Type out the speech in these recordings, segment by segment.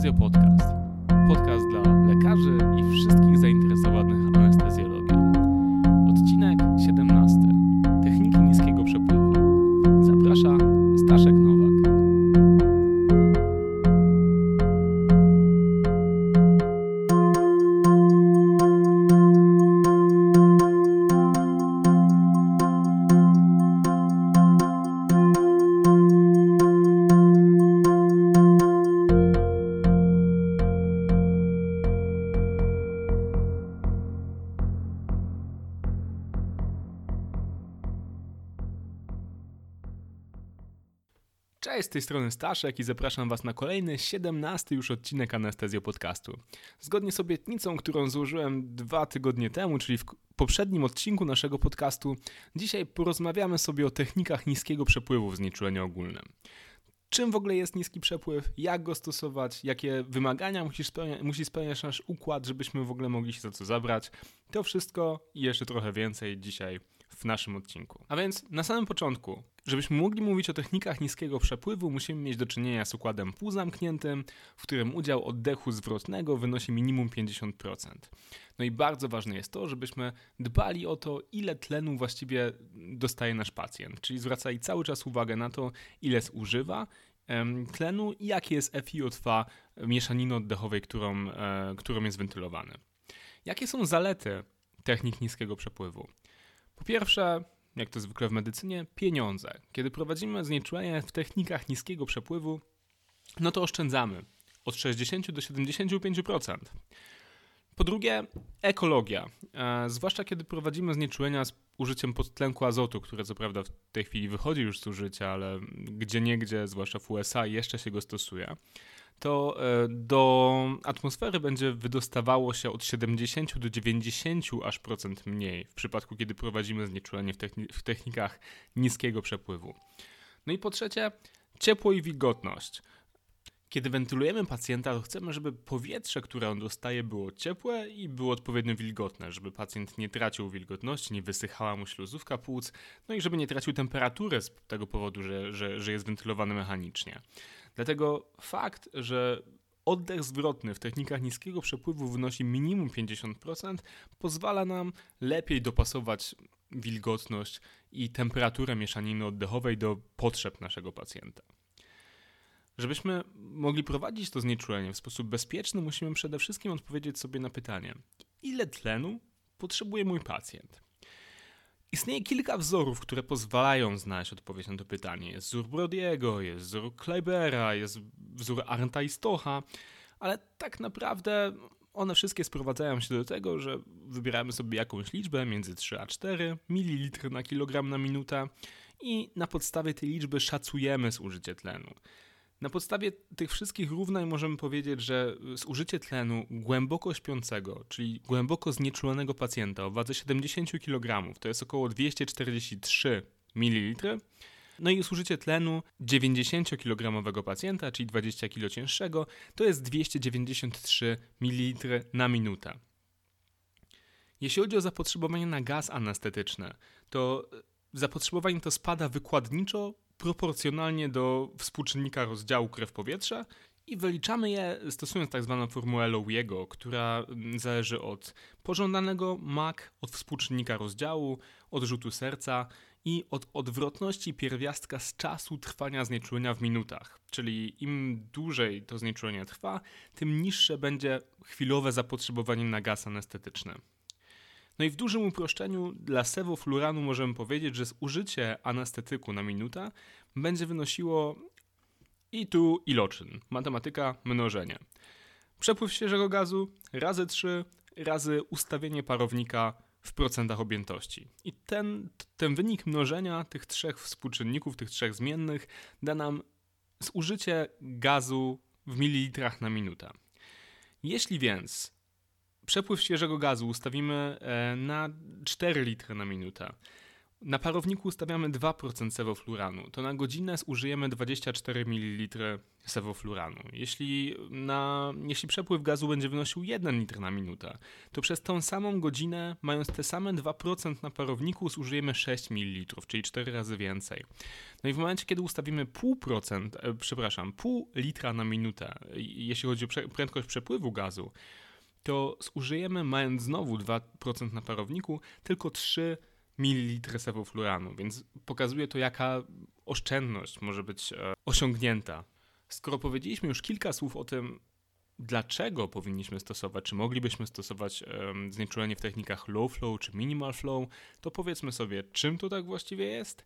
fazer podcast. Podcast z tej strony Staszek i zapraszam Was na kolejny, 17 już odcinek Anestezjo Podcastu. Zgodnie z obietnicą, którą złożyłem dwa tygodnie temu, czyli w poprzednim odcinku naszego podcastu, dzisiaj porozmawiamy sobie o technikach niskiego przepływu w znieczuleniu ogólnym. Czym w ogóle jest niski przepływ, jak go stosować, jakie wymagania musi spełniać, musi spełniać nasz układ, żebyśmy w ogóle mogli się za co zabrać. To wszystko i jeszcze trochę więcej dzisiaj w naszym odcinku. A więc na samym początku, żebyśmy mogli mówić o technikach niskiego przepływu, musimy mieć do czynienia z układem półzamkniętym, w którym udział oddechu zwrotnego wynosi minimum 50%. No i bardzo ważne jest to, żebyśmy dbali o to, ile tlenu właściwie dostaje nasz pacjent, czyli zwracali cały czas uwagę na to, ile zużywa tlenu i jakie jest FiO2 mieszaniny oddechowej, którą, e, którą jest wentylowany. Jakie są zalety technik niskiego przepływu? Po pierwsze, jak to zwykle w medycynie, pieniądze. Kiedy prowadzimy znieczulenie w technikach niskiego przepływu, no to oszczędzamy od 60 do 75%. Po drugie, ekologia. E, zwłaszcza kiedy prowadzimy znieczulenia z użyciem podtlenku azotu, które co prawda w tej chwili wychodzi już z użycia, ale gdzie niegdzie, zwłaszcza w USA, jeszcze się go stosuje to e, do atmosfery będzie wydostawało się od 70 do 90 aż procent mniej w przypadku, kiedy prowadzimy znieczulenie w, techni- w technikach niskiego przepływu. No i po trzecie, ciepło i wilgotność. Kiedy wentylujemy pacjenta, to chcemy, żeby powietrze, które on dostaje, było ciepłe i było odpowiednio wilgotne, żeby pacjent nie tracił wilgotności, nie wysychała mu śluzówka płuc, no i żeby nie tracił temperatury z tego powodu, że, że, że jest wentylowany mechanicznie. Dlatego fakt, że oddech zwrotny w technikach niskiego przepływu wynosi minimum 50%, pozwala nam lepiej dopasować wilgotność i temperaturę mieszaniny oddechowej do potrzeb naszego pacjenta. Żebyśmy mogli prowadzić to znieczulenie w sposób bezpieczny, musimy przede wszystkim odpowiedzieć sobie na pytanie: ile tlenu potrzebuje mój pacjent? Istnieje kilka wzorów, które pozwalają znaleźć odpowiedź na to pytanie. Jest wzór Brodiego, jest wzór Kleibera, jest wzór Arnta i Stocha, ale tak naprawdę one wszystkie sprowadzają się do tego, że wybieramy sobie jakąś liczbę między 3 a 4 ml na kilogram na minutę i na podstawie tej liczby szacujemy zużycie tlenu. Na podstawie tych wszystkich równań możemy powiedzieć, że zużycie tlenu głęboko śpiącego, czyli głęboko znieczulonego pacjenta o wadze 70 kg, to jest około 243 ml, no i zużycie tlenu 90-kilogramowego pacjenta, czyli 20 kg cięższego, to jest 293 ml na minutę. Jeśli chodzi o zapotrzebowanie na gaz anestetyczny, to zapotrzebowanie to spada wykładniczo proporcjonalnie do współczynnika rozdziału krew-powietrze i wyliczamy je stosując tak zwaną formułę Lowiego, która zależy od pożądanego MAC, od współczynnika rozdziału, od rzutu serca i od odwrotności pierwiastka z czasu trwania znieczulenia w minutach. Czyli im dłużej to znieczulenie trwa, tym niższe będzie chwilowe zapotrzebowanie na gaz anestetyczny. No i w dużym uproszczeniu dla sewofluranu możemy powiedzieć, że zużycie anestetyku na minutę będzie wynosiło i tu iloczyn. Matematyka mnożenie. Przepływ świeżego gazu razy 3 razy ustawienie parownika w procentach objętości. I ten, ten wynik mnożenia tych trzech współczynników, tych trzech zmiennych da nam zużycie gazu w mililitrach na minutę. Jeśli więc przepływ świeżego gazu ustawimy e, na 4 litry na minutę, Na parowniku ustawiamy 2% sewofluranu. To na godzinę zużyjemy 24 ml sewofluranu. Jeśli, na, jeśli przepływ gazu będzie wynosił 1 litr na minutę, to przez tą samą godzinę, mając te same 2% na parowniku, zużyjemy 6 ml, czyli 4 razy więcej. No i w momencie, kiedy ustawimy 0,5%, e, przepraszam, pół litra na minutę, jeśli chodzi o prędkość przepływu gazu, to zużyjemy, mając znowu 2% na parowniku, tylko 3 ml sewofluranu, więc pokazuje to, jaka oszczędność może być e, osiągnięta. Skoro powiedzieliśmy już kilka słów o tym, dlaczego powinniśmy stosować, czy moglibyśmy stosować um, znieczulenie w technikach low flow czy minimal flow, to powiedzmy sobie, czym to tak właściwie jest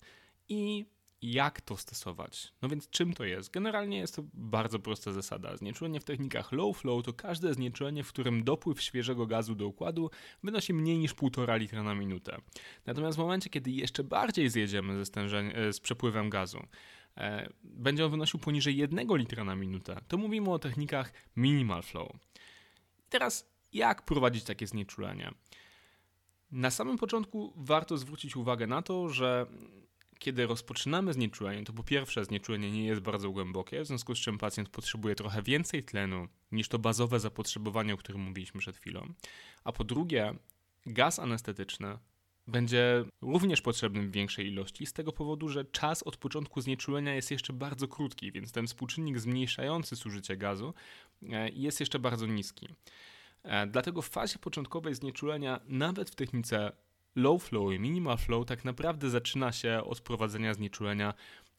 i jak to stosować. No więc czym to jest? Generalnie jest to bardzo prosta zasada. Znieczulenie w technikach low flow to każde znieczulenie, w którym dopływ świeżego gazu do układu wynosi mniej niż 1,5 litra na minutę. Natomiast w momencie, kiedy jeszcze bardziej zjedziemy ze e, z przepływem gazu, e, będzie on wynosił poniżej 1 litra na minutę, to mówimy o technikach minimal flow. Teraz jak prowadzić takie znieczulenie? Na samym początku warto zwrócić uwagę na to, że kiedy rozpoczynamy znieczulenie, to po pierwsze znieczulenie nie jest bardzo głębokie, w związku z czym pacjent potrzebuje trochę więcej tlenu niż to bazowe zapotrzebowanie, o którym mówiliśmy przed chwilą. A po drugie, gaz anestetyczny będzie również potrzebny w większej ilości z tego powodu, że czas od początku znieczulenia jest jeszcze bardzo krótki, więc ten współczynnik zmniejszający zużycie gazu e, jest jeszcze bardzo niski. E, dlatego w fazie początkowej znieczulenia, nawet w technice low flow i minimal flow tak naprawdę zaczyna się od prowadzenia znieczulenia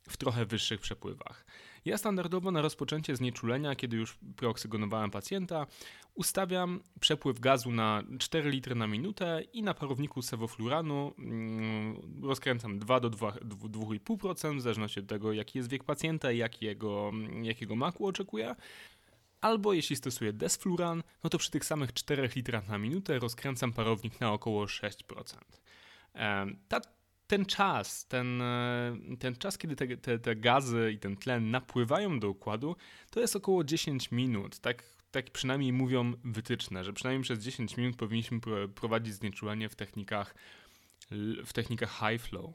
w trochę wyższych przepływach. Ja standardowo na rozpoczęcie znieczulenia, kiedy już preoksygonowałem pacjenta, ustawiam przepływ gazu na 4 litry na minutę i na parowniku sewofluranu mm, rozkręcam 2 do 2,5% w zależności od tego, jaki jest wiek pacjenta i jakiego, jakiego maku oczekuje. Albo jeśli stosuję desfluran, no to przy tych samych 4 litrach na minutę rozkręcam parownik na około 6%. Ta, ten czas, ten, e, ten czas, kiedy te, te, te gazy i ten tlen napływają do układu, to jest około 10 minut. Tak, tak przynajmniej mówią wytyczne, że przynajmniej przez 10 minut powinniśmy prowadzić znieczulenie w technikach, w technikach high flow.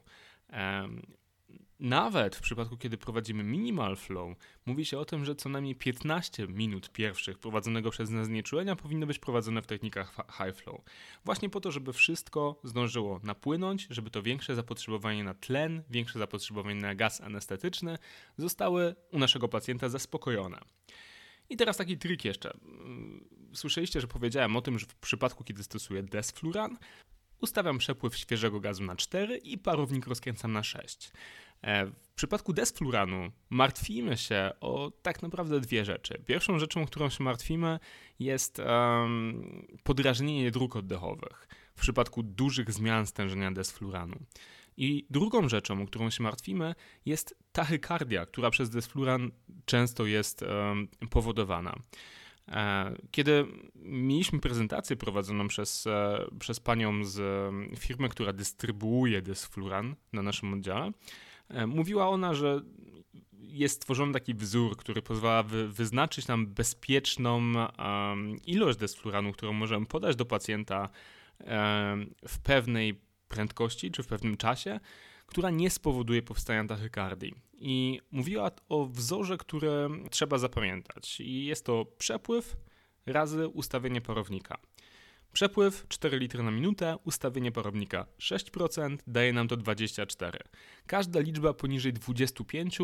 Nawet w przypadku, kiedy prowadzimy minimal flow, mówi się o tym, że co najmniej 15 minut pierwszych prowadzonego przez nas znieczulenia powinno być prowadzone w technikach high flow. Właśnie po to, żeby wszystko zdążyło napłynąć, żeby to większe zapotrzebowanie na tlen, większe zapotrzebowanie na gaz anestetyczny zostały u naszego pacjenta zaspokojone. I teraz taki trik jeszcze. Słyszeliście, że powiedziałem o tym, że w przypadku, kiedy stosuję desfluran, ustawiam przepływ świeżego gazu na 4 i parownik rozkręcam na 6. E, w przypadku desfluranu martwimy się o tak naprawdę dwie rzeczy. Pierwszą rzeczą, którą się martwimy, jest um, podrażnienie dróg oddechowych w przypadku dużych zmian stężenia desfluranu. I drugą rzeczą, o którą się martwimy, jest tachykardia, która przez desfluran często jest um, powodowana. E, kiedy mieliśmy prezentację prowadzoną przez, e, przez panią z firmy, która dystrybuuje desfluran na naszym oddziale, E, mówiła ona, że jest stworzony taki wzór, który pozwala wy, wyznaczyć nam bezpieczną um, ilość desfluranu, którą możemy podać do pacjenta um, w pewnej prędkości czy w pewnym czasie, która nie spowoduje powstania tachykardii. I mówiła o wzorze, który trzeba zapamiętać. I jest to przepływ razy ustawienie parownika. Przepływ 4 litry na minutę, ustawienie parownika 6%, daje nam to 24. Każda liczba poniżej 25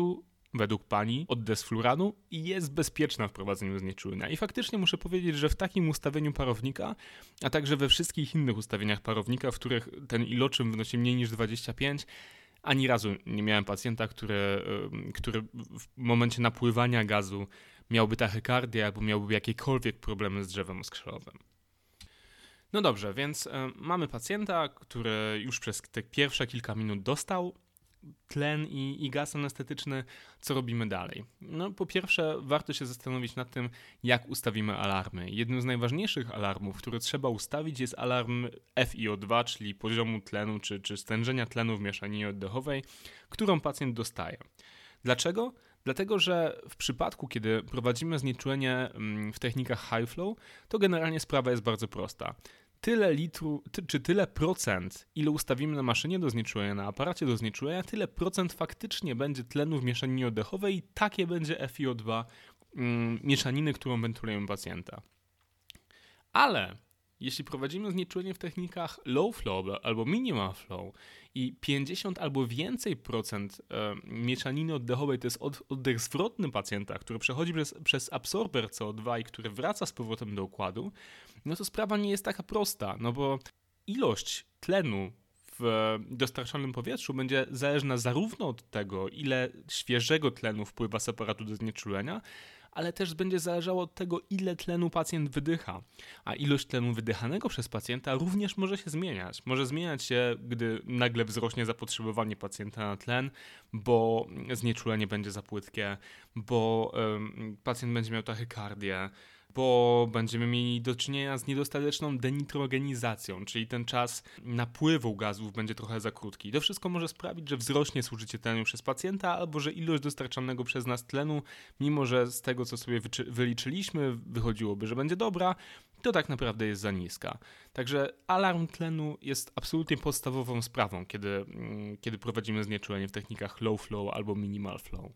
według pani od desfluranu jest bezpieczna w prowadzeniu znieczulenia. I faktycznie muszę powiedzieć, że w takim ustawieniu parownika, a także we wszystkich innych ustawieniach parownika, w których ten iloczyn wynosi mniej niż 25, ani razu nie miałem pacjenta, który, który w momencie napływania gazu miałby tachykardię albo miałby jakiekolwiek problemy z drzewem skrzelowym. No dobrze, więc mamy pacjenta, który już przez te pierwsze kilka minut dostał tlen i, i gaz anestetyczny. Co robimy dalej? No, po pierwsze, warto się zastanowić nad tym, jak ustawimy alarmy. Jednym z najważniejszych alarmów, który trzeba ustawić, jest alarm FiO2, czyli poziomu tlenu czy, czy stężenia tlenu w mieszaninie oddechowej, którą pacjent dostaje. Dlaczego? Dlatego, że w przypadku, kiedy prowadzimy znieczulenie mm, w technikach high flow, to generalnie sprawa jest bardzo prosta. Tyle litru, ty, czy tyle procent, ile ustawimy na maszynie do znieczulenia, na aparacie do znieczulenia, tyle procent faktycznie będzie tlenu w mieszaninie oddechowej i takie będzie FiO2 mm, mieszaniny, którą wentylujemy pacjenta. Ale jeśli prowadzimy znieczulenie w technikach low flow albo minimal flow i 50 albo więcej procent e, mieszaniny oddechowej to jest oddech zwrotny pacjenta, który przechodzi przez, przez absorber CO2 i który wraca z powrotem do układu, no to sprawa nie jest taka prosta, no bo ilość tlenu w dostarczanym powietrzu będzie zależna zarówno od tego, ile świeżego tlenu wpływa z aparatu do znieczulenia, ale też będzie zależało od tego, ile tlenu pacjent wydycha. A ilość tlenu wydychanego przez pacjenta również może się zmieniać. Może zmieniać się, gdy nagle wzrośnie zapotrzebowanie pacjenta na tlen, bo znieczulenie będzie za płytkie, bo pacjent będzie miał tachykardię, bo będziemy mieli do czynienia z niedostateczną denitrogenizacją, czyli ten czas napływu gazów będzie trochę za krótki. To wszystko może sprawić, że wzrośnie zużycie tlenu przez pacjenta, albo że ilość dostarczanego przez nas tlenu, mimo że z tego, co sobie wyliczyliśmy, wychodziłoby, że będzie dobra, to tak naprawdę jest za niska. Także alarm tlenu jest absolutnie podstawową sprawą, kiedy, mm, kiedy prowadzimy znieczulenie w technikach low flow albo minimal flow.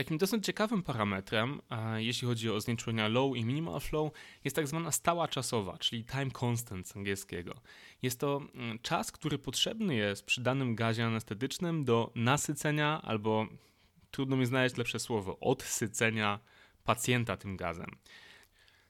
Takim dosyć ciekawym parametrem, jeśli chodzi o znieczulenia low i minimal flow, jest tak zwana stała czasowa, czyli time constant z angielskiego. Jest to mm, czas, który potrzebny jest przy danym gazie anestetycznym do nasycenia albo, trudno mi znaleźć lepsze słowo, odsycenia pacjenta tym gazem.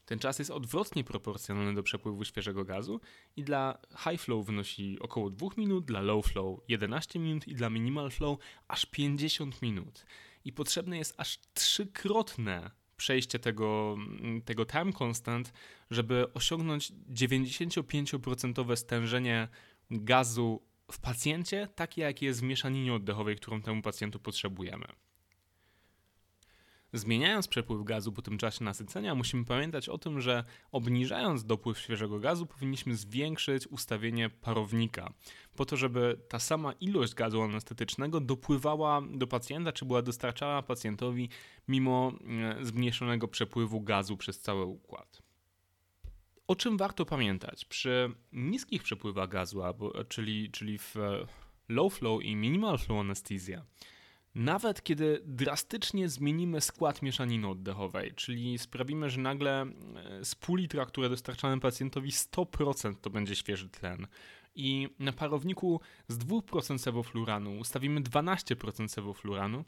Ten czas jest odwrotnie proporcjonalny do przepływu świeżego gazu i dla high flow wynosi około 2 minut, dla low flow 11 minut i dla minimal flow aż 50 minut i potrzebne jest aż trzykrotne przejście tego, tego time constant, żeby osiągnąć 95% stężenie gazu w pacjencie, takie jakie jest w mieszaninie oddechowej, którą temu pacjentu potrzebujemy. Zmieniając przepływ gazu po tym czasie nasycenia, musimy pamiętać o tym, że obniżając dopływ świeżego gazu, powinniśmy zwiększyć ustawienie parownika, po to, żeby ta sama ilość gazu anestetycznego dopływała do pacjenta, czy była dostarczana pacjentowi mimo e, zmniejszonego przepływu gazu przez cały układ. O czym warto pamiętać? Przy niskich przepływach gazu, czyli, czyli w e, low flow i minimal flow anestezja, nawet kiedy drastycznie zmienimy skład mieszaniny oddechowej, czyli sprawimy, że nagle e, z pół litra, które dostarczamy pacjentowi, 100% to będzie świeży tlen. I na parowniku z 2% sewofluranu ustawimy 12% sewofluranu,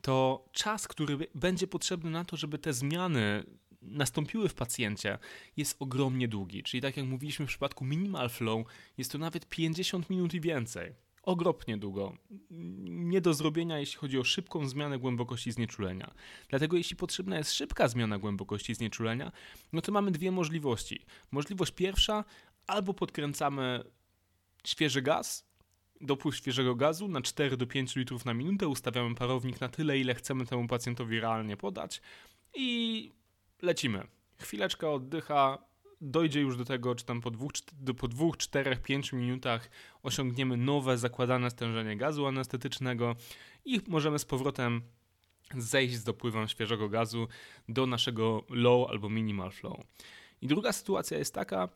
to czas, który będzie potrzebny na to, żeby te zmiany nastąpiły w pacjencie, jest ogromnie długi. Czyli tak jak mówiliśmy w przypadku minimal flow, jest to nawet 50 minut i więcej ogromnie długo. Nie do zrobienia, jeśli chodzi o szybką zmianę głębokości znieczulenia. Dlatego, jeśli potrzebna jest szybka zmiana głębokości znieczulenia, no to mamy dwie możliwości. Możliwość pierwsza, albo podkręcamy świeży gaz, dopływ świeżego gazu na 4 do 5 litrów na minutę, ustawiamy parownik na tyle, ile chcemy temu pacjentowi realnie podać i lecimy. Chwileczka oddycha, dojdzie już do tego, czy tam po dwóch, po dwóch, czterech, pięciu minutach osiągniemy nowe zakładane stężenie gazu anestetycznego i możemy z powrotem zejść z dopływem świeżego gazu do naszego low albo minimal flow. I druga sytuacja jest taka,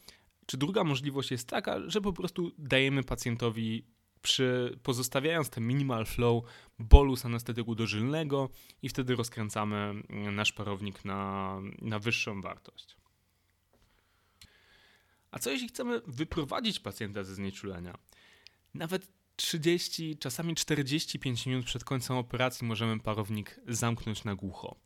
czy druga możliwość jest taka, że po prostu dajemy pacjentowi przy, pozostawiając ten minimal flow bolus anestetyku dożylnego i wtedy rozkręcamy nasz parownik na, na wyższą wartość. A co jeśli chcemy wyprowadzić pacjenta ze znieczulenia? Nawet 30, czasami 45 minut przed końcem operacji możemy parownik zamknąć na głucho.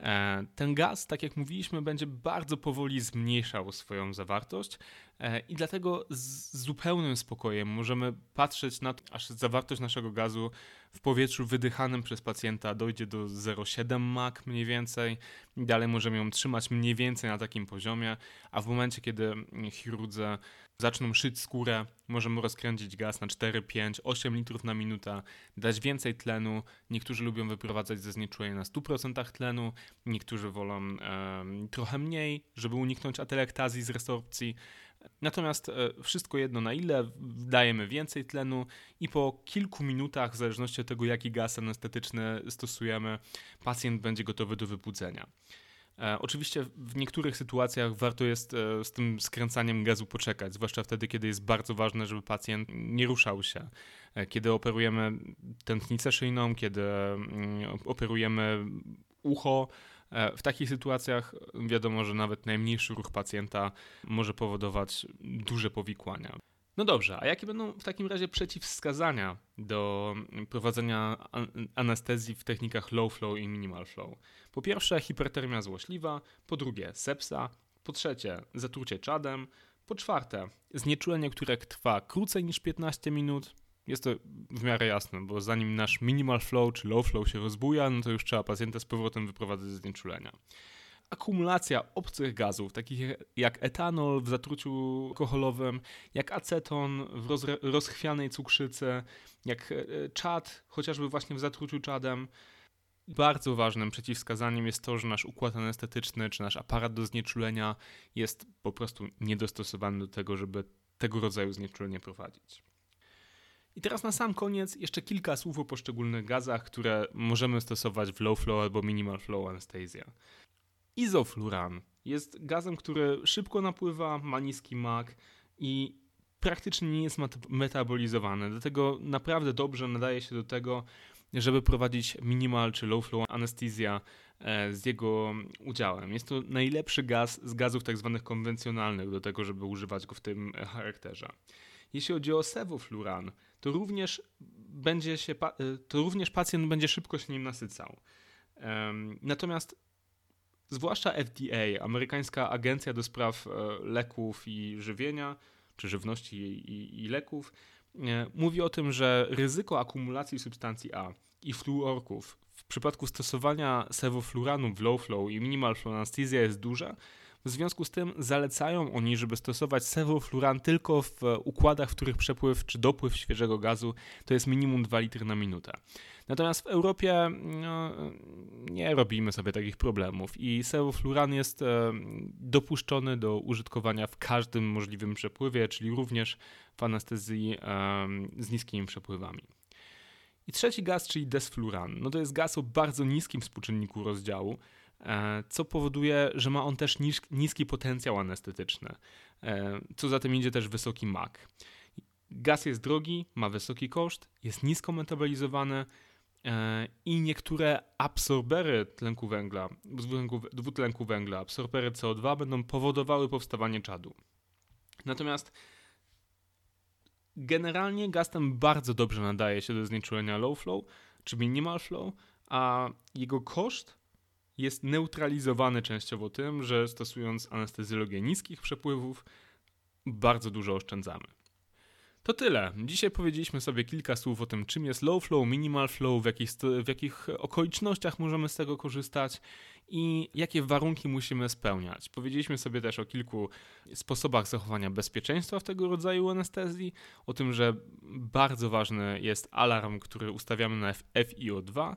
E, ten gaz, tak jak mówiliśmy, będzie bardzo powoli zmniejszał swoją zawartość e, i dlatego z zupełnym spokojem możemy patrzeć na to, aż zawartość naszego gazu w powietrzu wydychanym przez pacjenta dojdzie do 0,7 mak mniej więcej. Dalej możemy ją trzymać mniej więcej na takim poziomie, a w momencie, kiedy chirurdzy zaczną szyć skórę, możemy rozkręcić gaz na 4, 5, 8 litrów na minutę, dać więcej tlenu. Niektórzy lubią wyprowadzać ze znieczulenia na 100% tlenu, niektórzy wolą e, trochę mniej, żeby uniknąć atelektazji z resorpcji. Natomiast e, wszystko jedno na ile, dajemy więcej tlenu i po kilku minutach, w zależności od tego jaki gaz anestetyczny stosujemy, pacjent będzie gotowy do wybudzenia. E, oczywiście w niektórych sytuacjach warto jest e, z tym skręcaniem gazu poczekać, zwłaszcza wtedy, kiedy jest bardzo ważne, żeby pacjent nie ruszał się. E, kiedy operujemy tętnicę szyjną, kiedy mm, operujemy ucho, w takich sytuacjach wiadomo, że nawet najmniejszy ruch pacjenta może powodować duże powikłania. No dobrze, a jakie będą w takim razie przeciwwskazania do prowadzenia anestezji w technikach low flow i minimal flow? Po pierwsze, hipertermia złośliwa, po drugie, sepsa, po trzecie, zatrucie czadem, po czwarte, znieczulenie, które trwa krócej niż 15 minut. Jest to w miarę jasne, bo zanim nasz minimal flow czy low flow się rozbuja, no to już trzeba pacjenta z powrotem wyprowadzać ze znieczulenia akumulacja obcych gazów, takich jak etanol w zatruciu alkoholowym, jak aceton w rozchwianej cukrzycy, jak e, czad, chociażby właśnie w zatruciu czadem. Bardzo ważnym przeciwwskazaniem jest to, że nasz układ anestetyczny czy nasz aparat do znieczulenia jest po prostu niedostosowany do tego, żeby tego rodzaju znieczulenie prowadzić. I teraz na sam koniec jeszcze kilka słów o poszczególnych gazach, które możemy stosować w low flow albo minimal flow anestezja. Izofluran jest gazem, który szybko napływa, ma niski mak i praktycznie nie jest metabolizowany. Dlatego naprawdę dobrze nadaje się do tego, żeby prowadzić minimal czy low flow anestezja e, z jego udziałem. Jest to najlepszy gaz z gazów tak zwanych konwencjonalnych do tego, żeby używać go w tym charakterze. Jeśli chodzi o sevofluran, to również będzie się, e, to również pacjent będzie szybko się nim nasycał. Natomiast zwłaszcza FDA, amerykańska agencja do spraw e, leków i żywienia, czy żywności i, i leków, e, mówi o tym, że ryzyko akumulacji substancji A i fluorków w przypadku stosowania sevofluranu w low flow i minimal flow anesthesia jest duże, w związku z tym zalecają oni, żeby stosować sevofluran tylko w układach, w których przepływ czy dopływ świeżego gazu to jest minimum 2 litry na minutę. Natomiast w Europie no, nie robimy sobie takich problemów i sevofluran jest e, dopuszczony do użytkowania w każdym możliwym przepływie, czyli również w anestezji e, z niskimi przepływami. I trzeci gaz, czyli desfluran. No to jest gaz o bardzo niskim współczynniku rozdziału, co powoduje, że ma on też niski potencjał anestetyczny, e, co za tym idzie też wysoki mak. Gaz jest drogi, ma wysoki koszt, jest nisko metabolizowany e, i niektóre absorbery tlenku węgla, dwutlenku węgla, absorbery CO2 będą powodowały powstawanie czadu. Natomiast generalnie gaz ten bardzo dobrze nadaje się do znieczulenia low flow czy minimal flow, a jego koszt jest neutralizowany częściowo tym, że stosując anestezjologię niskich przepływów, bardzo dużo oszczędzamy. To tyle. Dzisiaj powiedzieliśmy sobie kilka słów o tym, czym jest low flow, minimal flow, w jakich, w jakich okolicznościach możemy z tego korzystać i jakie warunki musimy spełniać. Powiedzieliśmy sobie też o kilku sposobach zachowania bezpieczeństwa w tego rodzaju anestezji, o tym, że bardzo ważny jest alarm, który ustawiamy na FiO2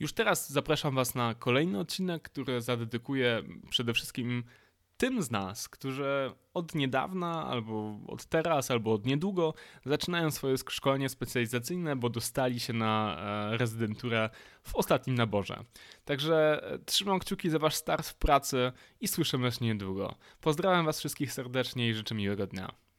już teraz zapraszam Was na kolejny odcinek, który zadedykuję przede wszystkim tym z nas, którzy od niedawna, albo od teraz, albo od niedługo zaczynają swoje szkolenie specjalizacyjne, bo dostali się na e, rezydenturę w ostatnim naborze. Także e, trzymam kciuki za Wasz start w pracy i słyszymy się niedługo. Pozdrawiam Was wszystkich serdecznie i życzę miłego dnia.